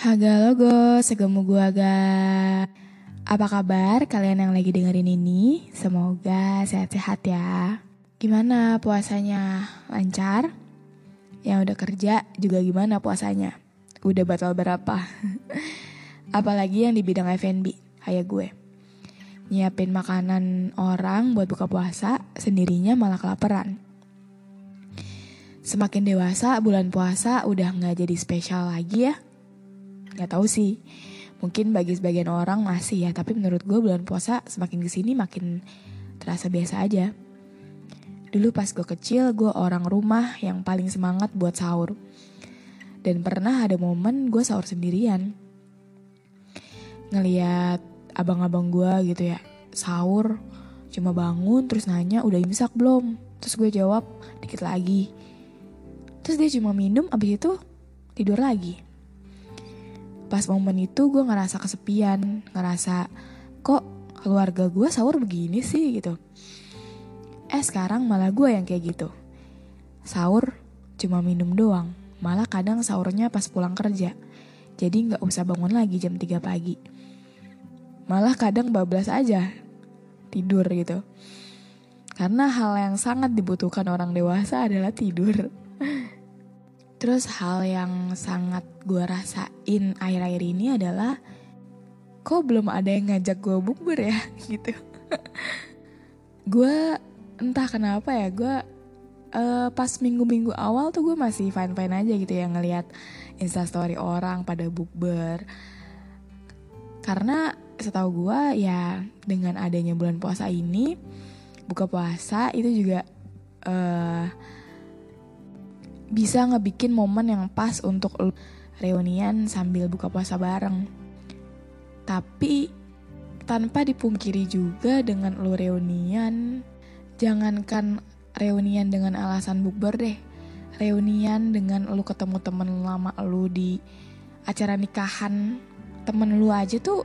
Haga logo, segemu gua ga. Apa kabar kalian yang lagi dengerin ini? Semoga sehat-sehat ya. Gimana puasanya? Lancar? Yang udah kerja juga gimana puasanya? Udah batal berapa? Apalagi yang di bidang F&B, kayak gue. Nyiapin makanan orang buat buka puasa, sendirinya malah kelaparan. Semakin dewasa, bulan puasa udah nggak jadi spesial lagi ya. Gak tahu sih, mungkin bagi sebagian orang masih ya, tapi menurut gue bulan puasa semakin ke sini makin terasa biasa aja. Dulu pas gue kecil, gue orang rumah yang paling semangat buat sahur. Dan pernah ada momen gue sahur sendirian. Ngeliat abang-abang gue gitu ya, sahur, cuma bangun terus nanya udah imsak belum? Terus gue jawab dikit lagi. Terus dia cuma minum abis itu tidur lagi. Pas momen itu gue ngerasa kesepian, ngerasa kok keluarga gue sahur begini sih gitu. Eh sekarang malah gue yang kayak gitu. Sahur cuma minum doang, malah kadang sahurnya pas pulang kerja. Jadi gak usah bangun lagi jam 3 pagi. Malah kadang bablas aja, tidur gitu. Karena hal yang sangat dibutuhkan orang dewasa adalah tidur. Terus hal yang sangat gue rasain akhir-akhir ini adalah kok belum ada yang ngajak gue bukber ya gitu. gue entah kenapa ya gue uh, pas minggu-minggu awal tuh gue masih fine-fine aja gitu ya ngelihat instastory orang pada bukber. Karena setahu gue ya dengan adanya bulan puasa ini buka puasa itu juga uh, bisa ngebikin momen yang pas untuk reunian sambil buka puasa bareng. Tapi tanpa dipungkiri juga dengan lu reunian, jangankan reunian dengan alasan bukber deh. Reunian dengan lu ketemu temen lama lu di acara nikahan temen lu aja tuh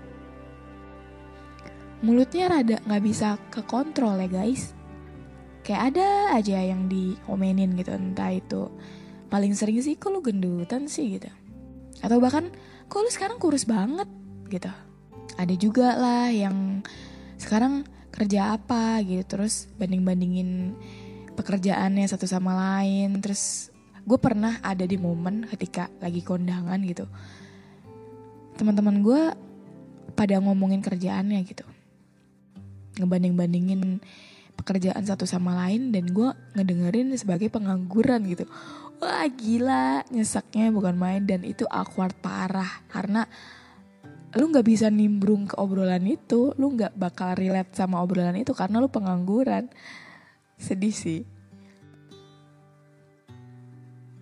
mulutnya rada nggak bisa kekontrol ya guys kayak ada aja yang dikomenin gitu entah itu paling sering sih kok lu gendutan sih? gitu. Atau bahkan kok lu sekarang kurus banget? gitu. Ada juga lah yang sekarang kerja apa? gitu. Terus banding bandingin pekerjaannya satu sama lain. Terus gue pernah ada di momen ketika lagi kondangan gitu. Teman-teman gue pada ngomongin kerjaannya gitu. Ngebanding bandingin pekerjaan satu sama lain dan gue ngedengerin sebagai pengangguran gitu. Wah gila nyesaknya bukan main dan itu awkward parah karena lu nggak bisa nimbrung ke obrolan itu lu nggak bakal relate sama obrolan itu karena lu pengangguran. Sedih sih.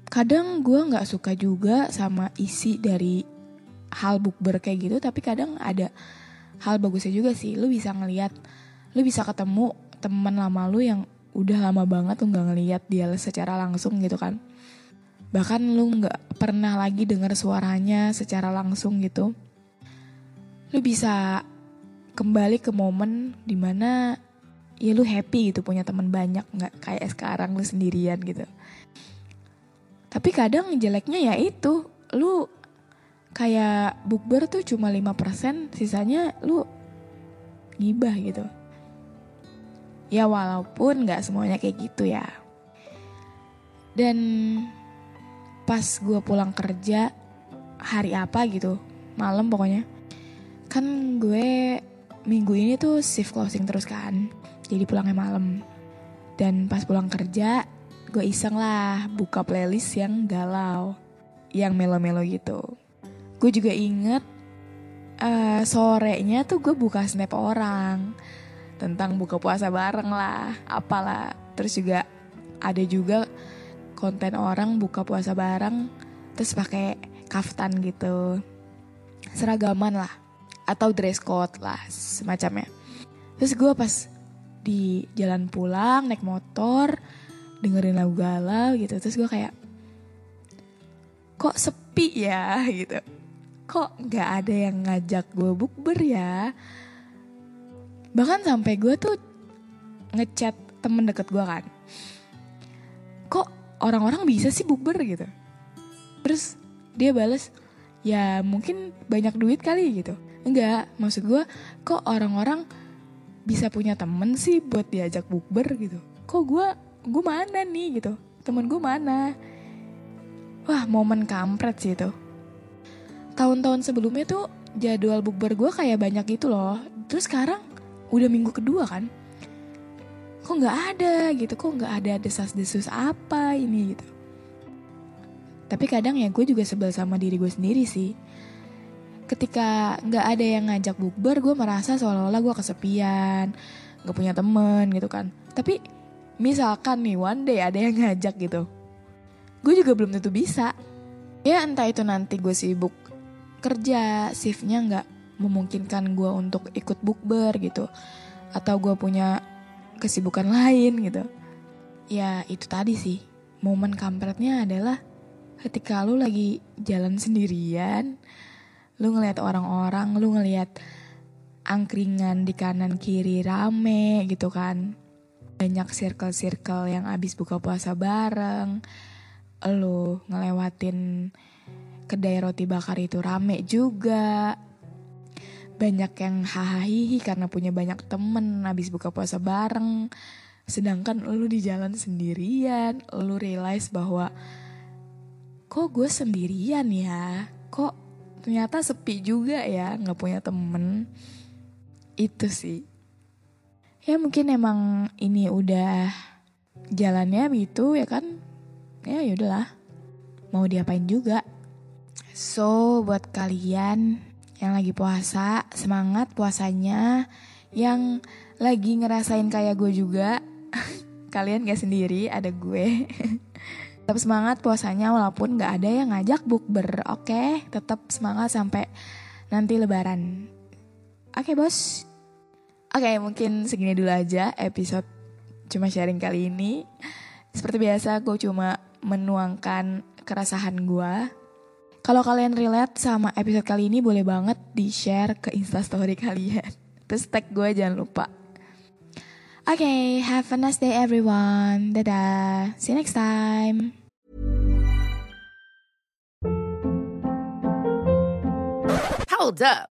Kadang gue nggak suka juga sama isi dari hal bukber kayak gitu tapi kadang ada hal bagusnya juga sih. Lu bisa ngelihat lu bisa ketemu teman lama lu yang udah lama banget lu nggak ngeliat dia secara langsung gitu kan. Bahkan lu nggak pernah lagi dengar suaranya secara langsung gitu. Lu bisa kembali ke momen di mana ya lu happy gitu punya teman banyak nggak kayak sekarang lu sendirian gitu. Tapi kadang jeleknya ya itu lu kayak bukber tuh cuma 5% sisanya lu gibah gitu ya walaupun nggak semuanya kayak gitu ya. Dan pas gue pulang kerja hari apa gitu malam pokoknya kan gue minggu ini tuh shift closing terus kan jadi pulangnya malam. Dan pas pulang kerja gue iseng lah buka playlist yang galau yang melo-melo gitu. Gue juga inget uh, sorenya tuh gue buka snap orang tentang buka puasa bareng lah apalah. Terus juga ada juga konten orang buka puasa bareng terus pakai kaftan gitu. Seragaman lah atau dress code lah semacamnya. Terus gue pas di jalan pulang naik motor dengerin lagu galau gitu terus gue kayak kok sepi ya? gitu. Kok nggak ada yang ngajak gue bukber ya bahkan sampai gue tuh ngechat temen deket gue kan. Kok orang-orang bisa sih bukber gitu? Terus dia bales ya mungkin banyak duit kali gitu. Enggak maksud gue kok orang-orang bisa punya temen sih buat diajak bukber gitu. Kok gue gue mana nih? gitu. Temen gue mana? Wah momen kampret sih itu. Tahun-tahun sebelumnya tuh jadwal bukber gue kayak banyak gitu loh. Terus sekarang udah minggu kedua kan? Kok nggak ada gitu? Kok nggak ada desas-desus apa ini gitu? Tapi kadang ya gue juga sebel sama diri gue sendiri sih. Ketika nggak ada yang ngajak bukber gue merasa seolah-olah gue kesepian nggak punya temen gitu kan. Tapi misalkan nih one day ada yang ngajak gitu gue juga belum tentu bisa. Ya entah itu nanti gue sibuk kerja shiftnya nggak memungkinkan gue untuk ikut bukber gitu atau gue punya kesibukan lain gitu. Ya itu tadi sih, momen kampretnya adalah ketika lu lagi jalan sendirian, lu ngeliat orang-orang, lu ngeliat angkringan di kanan kiri rame gitu kan. Banyak circle-circle yang abis buka puasa bareng. Lu ngelewatin kedai roti bakar itu rame juga banyak yang hahaha karena punya banyak temen habis buka puasa bareng. Sedangkan lu di jalan sendirian lu realize bahwa kok gue sendirian ya? Kok ternyata sepi juga ya nggak punya temen? Itu sih. Ya mungkin emang ini udah jalannya gitu ya kan? Ya yaudahlah mau diapain juga. So buat kalian yang lagi puasa, semangat puasanya. Yang lagi ngerasain kayak gue juga, kalian gak sendiri, ada gue. tetap semangat puasanya walaupun gak ada yang ngajak bukber, oke? Okay? Tetap semangat sampai nanti lebaran. Oke okay, bos. Oke okay, mungkin segini dulu aja episode cuma sharing kali ini. Seperti biasa gue cuma menuangkan keresahan gue kalau kalian relate sama episode kali ini boleh banget di-share ke instastory kalian. Terus tag gue jangan lupa. Oke, okay, have a nice day everyone. Dadah. See you next time. Hold up.